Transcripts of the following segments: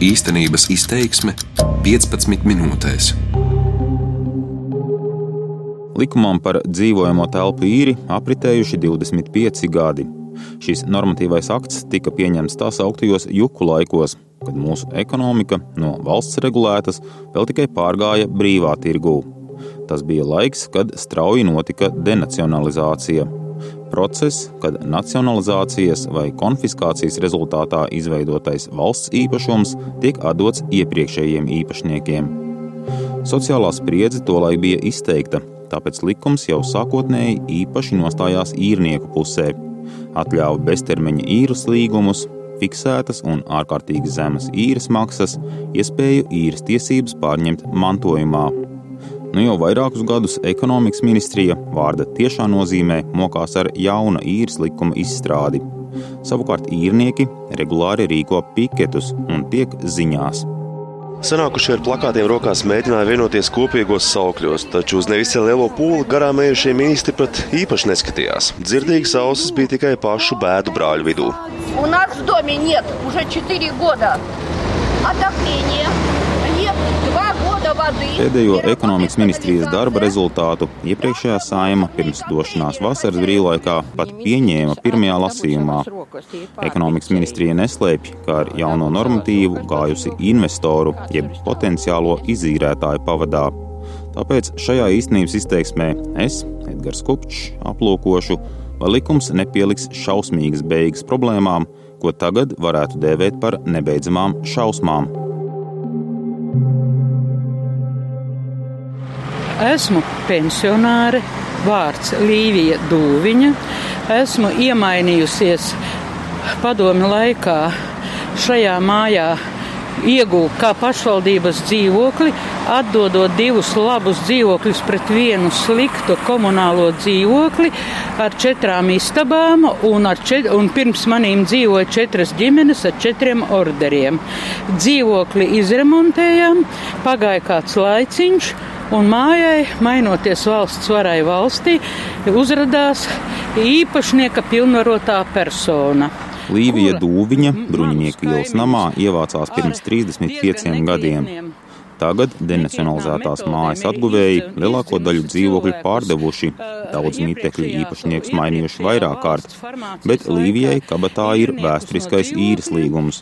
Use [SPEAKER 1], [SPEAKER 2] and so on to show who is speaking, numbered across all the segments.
[SPEAKER 1] Īstenības izteiksme 15 minūtēs.
[SPEAKER 2] Likumam par dzīvojamo telpu īri apritējuši 25 gadi. Šis normatīvais akts tika pieņemts tā sauktajos juku laikos, kad mūsu ekonomika no valsts regulētas vēl tikai pārgāja brīvā tirgū. Tas bija laiks, kad strauji notika denacionalizācija, Process, kad nacionalizācijas vai konfiskācijas rezultātā izveidotais valsts īpašums tiek atdots iepriekšējiem īpašniekiem. Sociālā spriedze tolaik bija izteikta, tāpēc likums jau sākotnēji īpaši nostājās īrnieku pusē, atļāva beztermiņa īres līgumus, fiksētas un ārkārtīgi zemas īres maksas, iespēju īres tiesības pārņemt mantojumā Nu jau vairākus gadus ekonomikas ministrija vārda tiešā nozīmē mokās ar jauna īres likuma izstrādi. Savukārt īrnieki regulāri rīko piketus un tiek ziņās.
[SPEAKER 3] Sanākušie ar plakātiem rokās mēģināja vienoties kopīgos saukļos, taču uz nevisai lielo pūli garām ejušie ministri pat īpaši neskatījās. Dzirdīgas ausis bija tikai pašu bēdu brāļu vidū.
[SPEAKER 4] У нас в доме нет уже 4 года отопления.
[SPEAKER 2] Pēdējo ekonomikas ministrijas darba rezultātu iepriekšējā saima pirms došanās vasaras brīvlaikā pat pieņēma pirmajā lasījumā. Ekonomikas ministrija neslēpj, ka ar jauno normatīvu gājusi investoru jeb potenciālo izīrētāju pavadā. Tāpēc šajā īstenības izteiksmē es, Edgars Kupčs, aplūkošu, vai likums nepieliks šausmīgas beigas problēmām, ko tagad varētu dēvēt par nebeidzamām šausmām.
[SPEAKER 5] Esmu pensionāre, vārds Līvija Dūviņa. Esmu iemainījusies padomi laikā šajā mājā iegūt kā pašvaldības dzīvokli, atdodot divus labus dzīvokļus pret vienu sliktu komunālo dzīvokli ar četrām istabām, un, čet, un pirms manīm dzīvoja četras ģimenes ar četriem orderiem. Dzīvokli izremontējām, pagāja kāds laiciņš. Un mājai, mainoties valsts varai valstī, uzrādījās īpašnieka pilnvarotā persona.
[SPEAKER 2] Līvija Dūviņa Bruņinieku ielas namā ievācās pirms 35 gadiem. Tagad denacionalizētās mājas atguvēji lielāko daļu dzīvokļu pārdevuši, daudz mītekļu īpašnieks mainījuši vairāk kārt, bet Līvijai kabatā ir vēsturiskais īres līgums,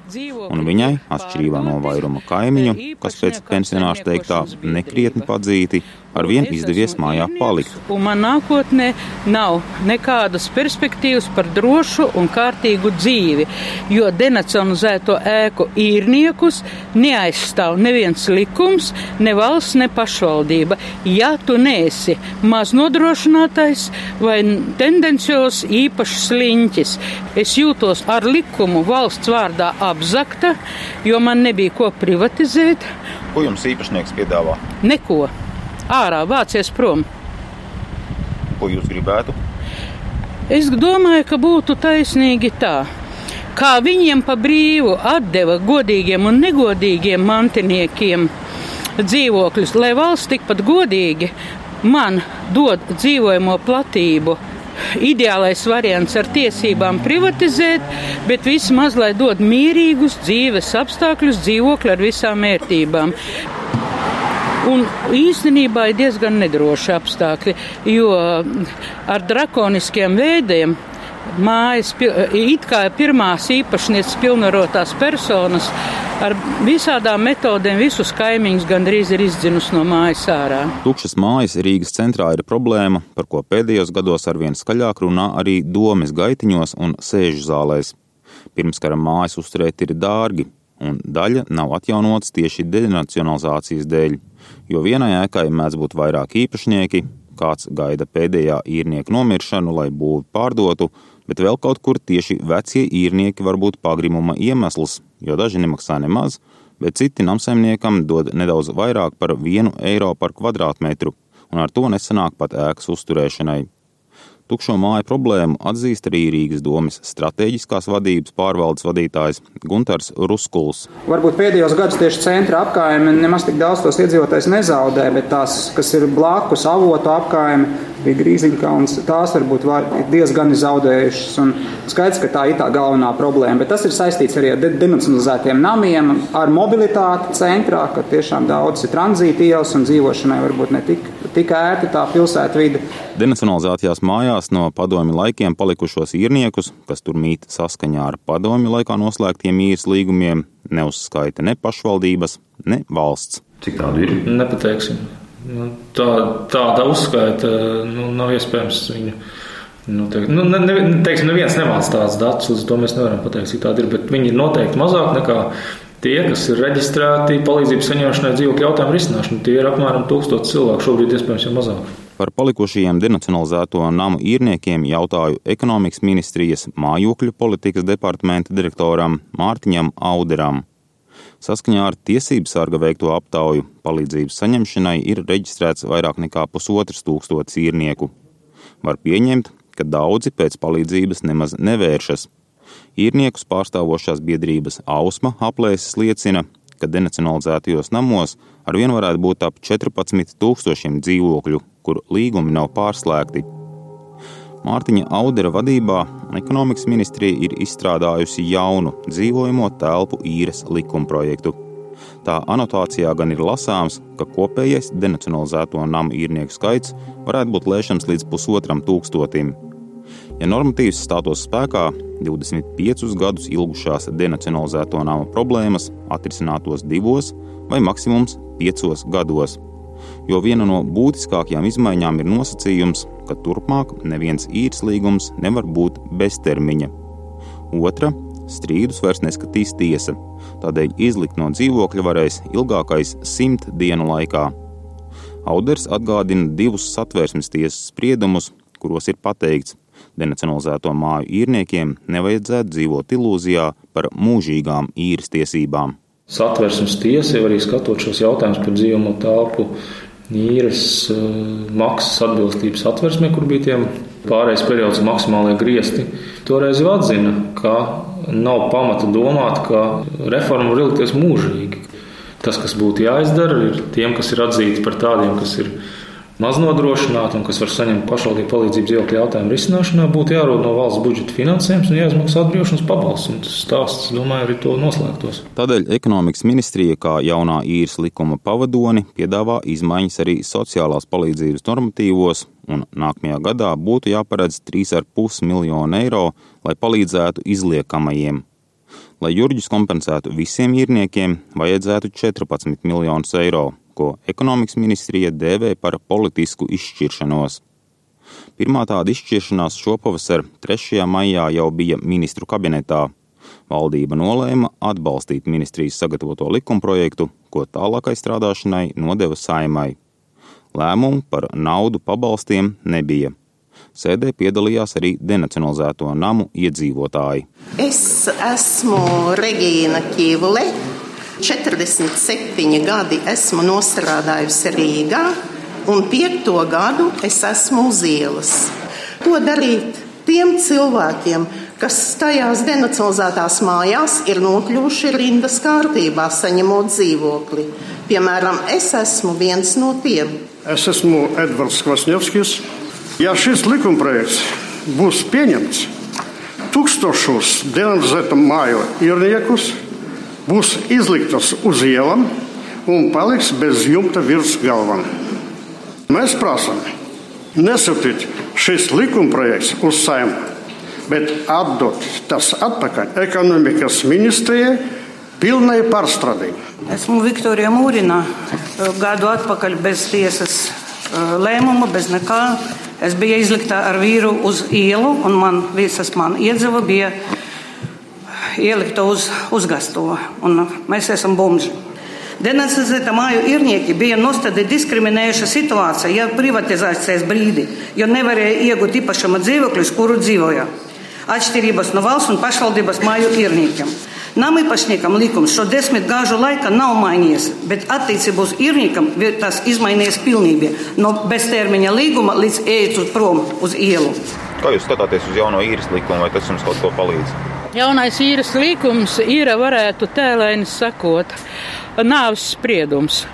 [SPEAKER 2] un viņai, atšķirībā no vairuma kaimiņu, kas pēc pensionāša teiktā nekrietni padzīti, ar vien izdevies mājā palikt.
[SPEAKER 5] Un man nākotnē nav nekādas perspektīvas par drošu un kārtīgu dzīvi, jo denacionalizēto ēku īrniekus neaizstāv neviens likums, ne valsts, ne pašvaldība. Ja tu neesi maz nodrošinātais vai tendencios īpašs sliņķis, es jūtos ar likumu valsts vārdā apzakta, jo man nebija ko privatizēt.
[SPEAKER 2] Ko jums īpašnieks piedāvā?
[SPEAKER 5] Neko ārā, vācies prom.
[SPEAKER 2] Ko jūs gribētu?
[SPEAKER 5] Es domāju, ka būtu taisnīgi tā. Kā viņiem pa brīvu atdeva godīgiem un negodīgiem mantiniekiem dzīvokļus, lai valsts tikpat godīgi man dod dzīvojamo platību. Ideālais variants ar tiesībām privatizēt, bet vismaz lai dod mierīgus dzīves apstākļus, dzīvokli ar visām vērtībām. Un īstenībā ir diezgan nedroši apstākļi, jo ar drakoniskiem veidiem mājas, it kā pirmās īpašnieces pilnvarotās personas, ar visādām metodēm visus kaimiņus gandrīz ir izdzinusi no mājas ārā.
[SPEAKER 2] Tukšas mājas Rīgas centrā ir problēma, par ko pēdējos gados arvien skaļāk runā arī domes gaitiņos un sēžu zālēs. Pirmskara mājas uzturēt ir dārgi, un daļa nav atjaunotas tieši denacionalizācijas dēļ, jo vienai ēkai mēdz būt vairāk īpašnieki, kāds gaida pēdējā īrnieka nomiršanu, lai būvi pārdotu, bet vēl kaut kur tieši vecie īrnieki var būt pagrimuma iemesls, jo daži nemaksā nemaz, bet citi namsaimniekam dod nedaudz vairāk par vienu eiro par kvadrātmetru, un ar to nesanāk pat ēkas uzturēšanai. Tukšo māju problēmu atzīst arī Rīgas domas stratēģiskās vadības pārvaldes vadītājs Gunārs Ruskuls.
[SPEAKER 6] Varbūt pēdējos gados tieši centra apgājumi nemaz tik daudz tos iedzīvotājs nezaudē, bet tās, kas ir blakus avotu apgājumi, bija Grīziņkalns. Tās varbūt var, diezgan zaudējušas. Un skaidrs, ka tā ir tā galvenā problēma. Bet tas ir saistīts arī ar denacionalizētiem namiem, ar mobilitāti centrā, ka tiešām daudz ir tranzīta ielas un dzīvošanai varbūt ne tik, tik ērti tā pilsētvide.
[SPEAKER 2] Denacionalizētajās mājās no padomju laikiem palikušos īrniekus, kas tur mīt saskaņā ar padomju laikā noslēgtiem īres līgumiem, neuzskaita ne pašvaldības, ne valsts.
[SPEAKER 7] Cik tādu ir?
[SPEAKER 8] Nepateiksim. Nu, tā, tāda uzskaita nu, nav iespējams viņu. Nu, teikt, nu, ne, ne, teiksim, neviens nevēlas tādus datus, uz to mēs nevaram pateikt, cik tādi ir, bet viņi ir noteikti mazāk nekā tie, kas ir reģistrēti palīdzības saņemšanai dzīvokļu jautājumu risināšanai. Tie ir apmēram tūkstoši cilvēku, šobrīd iespējams jau mazāk.
[SPEAKER 2] Par palikušajiem denacionalizēto namu īrniekiem jautāju ekonomikas ministrijas mājokļu politikas departamenta direktoram Mārtiņam Auderam. Saskaņā ar tiesību sarga veikto aptauju palīdzības saņemšanai ir reģistrēts vairāk nekā pusotrs tūkstotis īrnieku. Var pieņemt, ka daudzi pēc palīdzības nemaz nevēršas. Īrniekus pārstāvošās biedrības Ausma aplēses liecina, ka denacionalizētajos namos arvien varētu būt ap 14 tūkstošiem dzīvokļu, kur līgumi nav pārslēgti. Mārtiņa Audera vadībā ekonomikas ministrija ir izstrādājusi jaunu dzīvojamo telpu īres likumprojektu. Tā anotācijā gan ir lasāms, ka kopējais denacionalizēto namu īrnieku skaits varētu būt lēšams līdz pusotram tūkstotim. Ja normatīvs stātos spēkā, 25 gadus ilgušās denacionalizēto namu problēmas atrisinātos divos vai maksimums piecos gados jo viena no būtiskākajām izmaiņām ir nosacījums, ka turpmāk neviens īres līgums nevar būt beztermiņa. Otra - strīdus vairs neskatīs tiesa, tādēļ izlikt no dzīvokļa varēs ilgākais simt dienu laikā. Auders atgādina divus satvērsmes tiesas spriedumus, kuros ir pateikts, denacionalizēto māju īrniekiem nevajadzētu dzīvot ilūzijā par mūžīgām īres tiesībām.
[SPEAKER 8] Satversmes tiesa jau arī skatot šos jautājumus par dzīvamo telpu īres maksas atbilstības atversmē, kur bija tiem pārējais periods maksimālie griesti, toreiz jau atzina, ka nav pamata domāt, ka reforma var ilgties mūžīgi. Tas, kas būtu jāizdara, ir tiem, kas ir atzīti par tādiem, kas ir maznodrošināti un kas var saņemt pašvaldību palīdzību dzīvokļu jautājumu risināšanā, būtu jārod no valsts budžeta finansējums un jāizmaksā atbrīvošanas pabalsts. Un tas stāsts, domāju, arī to noslēgtos.
[SPEAKER 2] Tādēļ ekonomikas ministrija, kā jaunā īres likuma pavadoni, piedāvā izmaiņas arī sociālās palīdzības normatīvos, un nākamajā gadā būtu jāparedz 3,5 miljonu eiro, lai palīdzētu izliekamajiem. Lai juriģis kompensētu visiem īrniekiem, vajadzētu 14 miljonus eiro ko ekonomikas ministrija dēvē par politisku izšķiršanos. Pirmā tāda izšķiršanās šopavasar 3. maijā jau bija ministru kabinetā. Valdība nolēma atbalstīt ministrijas sagatavoto likumprojektu, ko tālākai strādāšanai nodeva saimai. Lēmumu par naudu pabalstiem nebija. Sēdē piedalījās arī denacionalizēto namu iedzīvotāji.
[SPEAKER 9] Es esmu Regīna Kīvule, 47 gadi esmu nostrādājusi Rīgā, un piekto gadu es esmu uz ielas. Ko darīt tiem cilvēkiem, kas tajās denacionalizētās mājās ir nokļuvuši rindas kārtībā, saņemot dzīvokli? Piemēram, es esmu viens no tiem.
[SPEAKER 10] Es esmu Edvards Kvasņevskis. Ja šis likumprojekts būs pieņemts, tūkstošos denacionalizētu māju īrniekus būs izliktas uz ielām un paliks bez jumta virs galvām. Mēs prasām nesūtīt šis likumprojekts uz saimnu, bet atdot tas atpakaļ ekonomikas ministrijai pilnai pārstrādē.
[SPEAKER 11] Esmu Viktorija Mūrina. Gadu atpakaļ bez tiesas eh, lēmuma, bez nekā. Es biju izlikta ar vīru uz ielu, un man visas man iedzeva bija ielikta uz uzgastuva, un mēs esam bumži. Denacionalizēta māju īrnieki bija nostādi diskriminējuša situācija, ja privatizācijas brīdī, jo nevarēja iegūt īpašuma dzīvokļus, kuru dzīvoja. Atšķirības no valsts un pašvaldības māju īrniekiem. Nama īpašniekam likums šo desmit gāžu laikā nav mainījies, bet attiecībā uz īrniekam tas izmainījies pilnībā. No beztermiņa līguma līdz ejot prom uz ielu.
[SPEAKER 2] Kā jūs skatāties uz jauno īres likumu, vai tas jums kaut ko palīdz?
[SPEAKER 5] Jaunais īres likums ir, varētu tēlēni sakot, nāves spriedums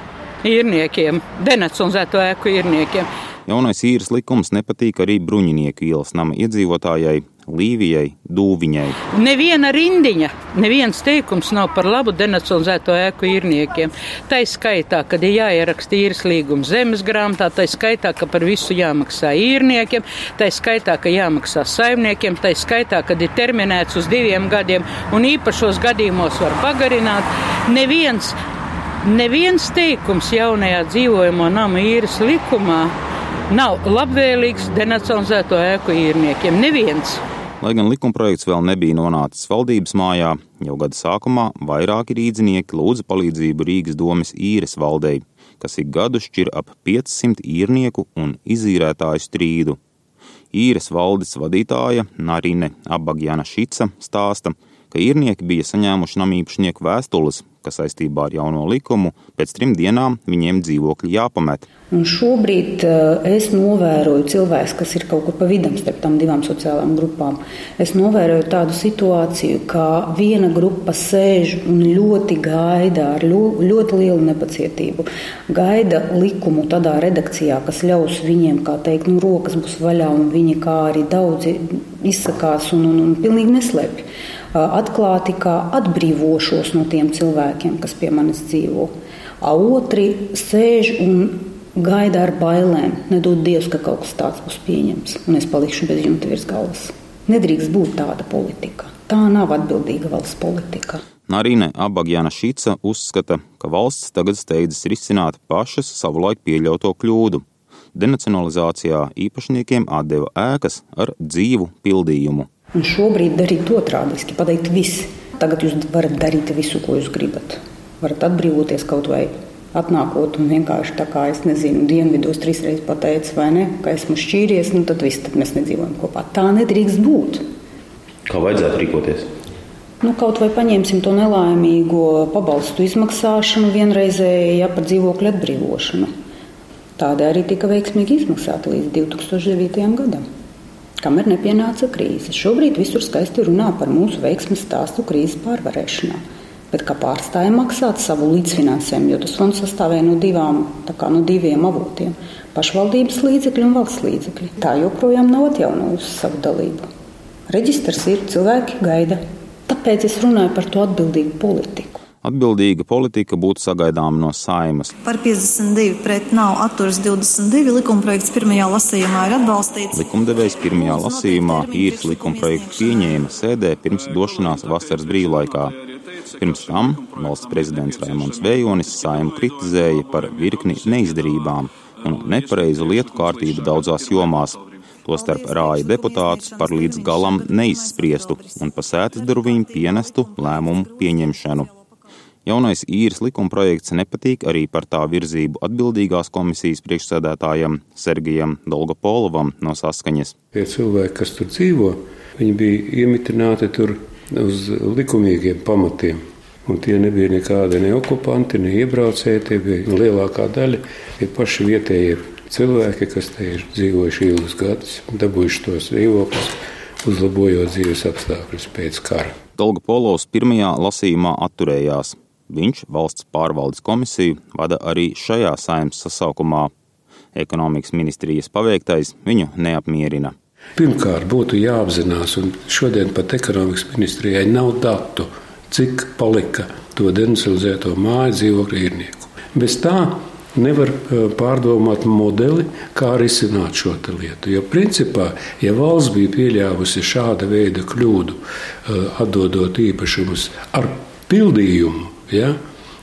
[SPEAKER 5] īrniekiem, denacionalizēto ēku īrniekiem.
[SPEAKER 2] Jaunais īres likums nepatīk arī Bruņinieku ielas nama iedzīvotājai Līvijai Dūviņai.
[SPEAKER 5] Neviena rindiņa, neviens teikums nav par labu denacionalizēto ēku īrniekiem. Tā ir skaitā, kad ir jāieraksta īres līgums zemes grāmatā, tā ir skaitā, ka par visu jāmaksā īrniekiem, tā ir skaitā, ka jāmaksā saimniekiem, tā ir skaitā, kad ir terminēts uz diviem gadiem un īpašos gadījumos var pagarināt. Neviens, neviens teikums jaunajā dzīvojamo namu īres likumā nav labvēlīgs denacionalizēto ēku īrniekiem. Neviens.
[SPEAKER 2] Lai gan likumprojekts vēl nebija nonācis valdības mājā, jau gada sākumā vairāki rīznieki lūdza palīdzību Rīgas domas īres valdei, kas ik gadu šķir ap 500 īrnieku un izīrētāju strīdu. Īres valdes vadītāja Narine Abagjana Šica stāsta, ka īrnieki bija saņēmuši namīpašnieku vēstules, ka saistībā ar jauno likumu pēc trim dienām viņiem dzīvokļi jāpamet.
[SPEAKER 7] Un šobrīd uh, es novēroju cilvēks, kas ir kaut kur pa vidam starp tām divām sociālām grupām. Es novēroju tādu situāciju, ka viena grupa sēž un ļoti gaida ar ļoti lielu nepacietību. Gaida likumu tādā redakcijā, kas ļaus viņiem, kā teikt, nu, rokas būs vaļā, un viņi kā arī daudzi izsakās un, un, un pilnīgi neslēpj atklāti kā atbrīvošos no tiem cilvēkiem, kas pie manis dzīvo. A otri sēž un gaida ar bailēm. Nedod Dievs, ka kaut kas tāds būs pieņemts, un es palikšu bez jumta virs galvas. Nedrīkst būt tāda politika. Tā nav atbildīga valsts politika.
[SPEAKER 2] Narīne Abagjana Šīca uzskata, ka valsts tagad steidzas risināt pašas savulaik pieļauto kļūdu. Denacionalizācijā īpašniekiem atdeva ēkas ar dzīvu pildījumu.
[SPEAKER 7] Un šobrīd darīt otrādi, pateikt visu. Tagad jūs varat darīt visu, ko jūs gribat. Varat atbrīvoties kaut vai atnākot un vienkārši tā kā es nezinu, dienvidos trīs reizes pateicis, vai ne, ka esmu šķīries, nu tad viss, tad mēs nedzīvojam kopā. Tā nedrīkst būt.
[SPEAKER 2] Kā vajadzētu rīkoties?
[SPEAKER 7] Nu, kaut vai paņemsim to nelaimīgo pabalstu izmaksāšanu, vienreizēji par dzīvokļu atbrīvošanu. Tāda arī tika veiksmīgi izmaksāta līdz 2009. gadam kamēr nepienāca krīze. Šobrīd visur skaisti runā par mūsu veiksmes stāstu krīzes pārvarēšanā. Bet kā pārstāja maksāt savu līdzfinansējumu, jo tas fonds sastāvēja no, divām, no diviem avotiem - pašvaldības līdzekļi un valsts līdzekļi. Tā joprojām nav atjaunojusi savu dalību. Reģistrs ir, cilvēki gaida. Tāpēc es runāju par to atbildīgu politiku.
[SPEAKER 2] Atbildīga politika būtu sagaidāma no saimas.
[SPEAKER 12] Par 52 pret nav atturas 22. Likumprojekts pirmajā lasījumā ir atbalstīts.
[SPEAKER 2] Likumdevējs pirmajā lasījumā īres likumprojektu pieņēma sēdē pirms došanās vasaras brīvlaikā. Pirms tam valsts prezidents Raimons Vējonis saimu kritizēja par virkni neizdarībām un nepareizu lietu kārtību daudzās jomās. Tostarp rāja deputātus par līdz galam neizspriestu un pa sētas durvīm pienestu lēmumu pieņemšanu. Jaunais īres likumprojekts nepatīk arī par tā virzību atbildīgās komisijas priekšsēdētājam Sergijam Dolgopolovam no saskaņas.
[SPEAKER 13] Tie cilvēki, kas tur dzīvo, viņi bija iemitināti tur uz likumīgiem pamatiem. Un tie nebija nekādi ne okupanti, ne iebraucēji. Tie bija lielākā daļa tie paši vietējie cilvēki, kas te ir dzīvojuši ilgus gadus, dabūjuši tos dzīvokļus, uzlabojot dzīves apstākļus pēc kara.
[SPEAKER 2] Dolga Polovs pirmajā lasījumā atturējās. Viņš valsts pārvaldes komisiju vada arī šajā saimnes sasaukumā. Ekonomikas ministrijas paveiktais viņu neapmierina.
[SPEAKER 13] Pirmkārt, būtu jāapzinās, un šodien pat ekonomikas ministrijai nav datu, cik palika to denacionalizēto māju dzīvokļu īrnieku. Bez tā nevar e, pārdomāt modeli, kā risināt šo lietu. Jo principā, ja valsts bija pieļāvusi šāda veida kļūdu, e, atdodot īpašumus ar pildījumu, Ja?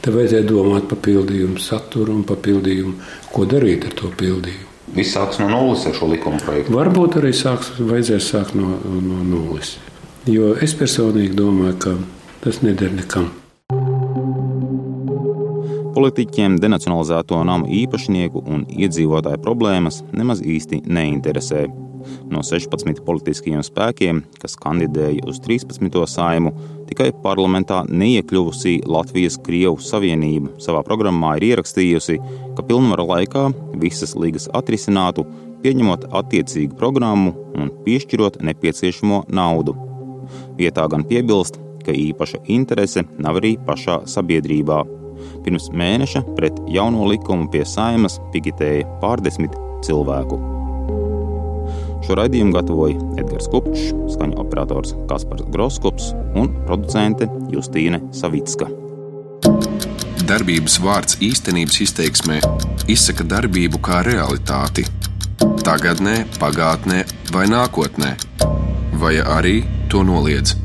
[SPEAKER 13] Tad vajadzēja domāt par pildījumu saturu un par pildījumu, ko darīt ar to pildījumu.
[SPEAKER 2] Viss sāks no nulles ar šo likuma projektu.
[SPEAKER 13] Varbūt arī sāks, vajadzēs sākt no, no nulles. Jo es personīgi domāju, ka tas neder nekam.
[SPEAKER 2] Politiķiem denacionalizēto namu īpašnieku un iedzīvotāju problēmas nemaz īsti neinteresē. No 16 politiskajiem spēkiem, kas kandidēja uz 13. saimu, tikai parlamentā neiekļuvusī Latvijas Krievu Savienība savā programmā ir ierakstījusi, ka pilnvara laikā visas līgas atrisinātu, pieņemot attiecīgu programmu un piešķirot nepieciešamo naudu. Vietā gan piebilst, ka īpaša interese nav arī pašā sabiedrībā. Pirms mēneša pret jauno likumu pie saimas piketēja pārdesmit cilvēku. Šo raidījumu gatavoja Edgars Kupčs, skaņu operators Kaspars Groskops un producente Justīne Savicka.
[SPEAKER 1] Darbības vārds īstenības izteiksmē izsaka darbību kā realitāti tagadnē, pagātnē vai nākotnē, vai arī to noliedz.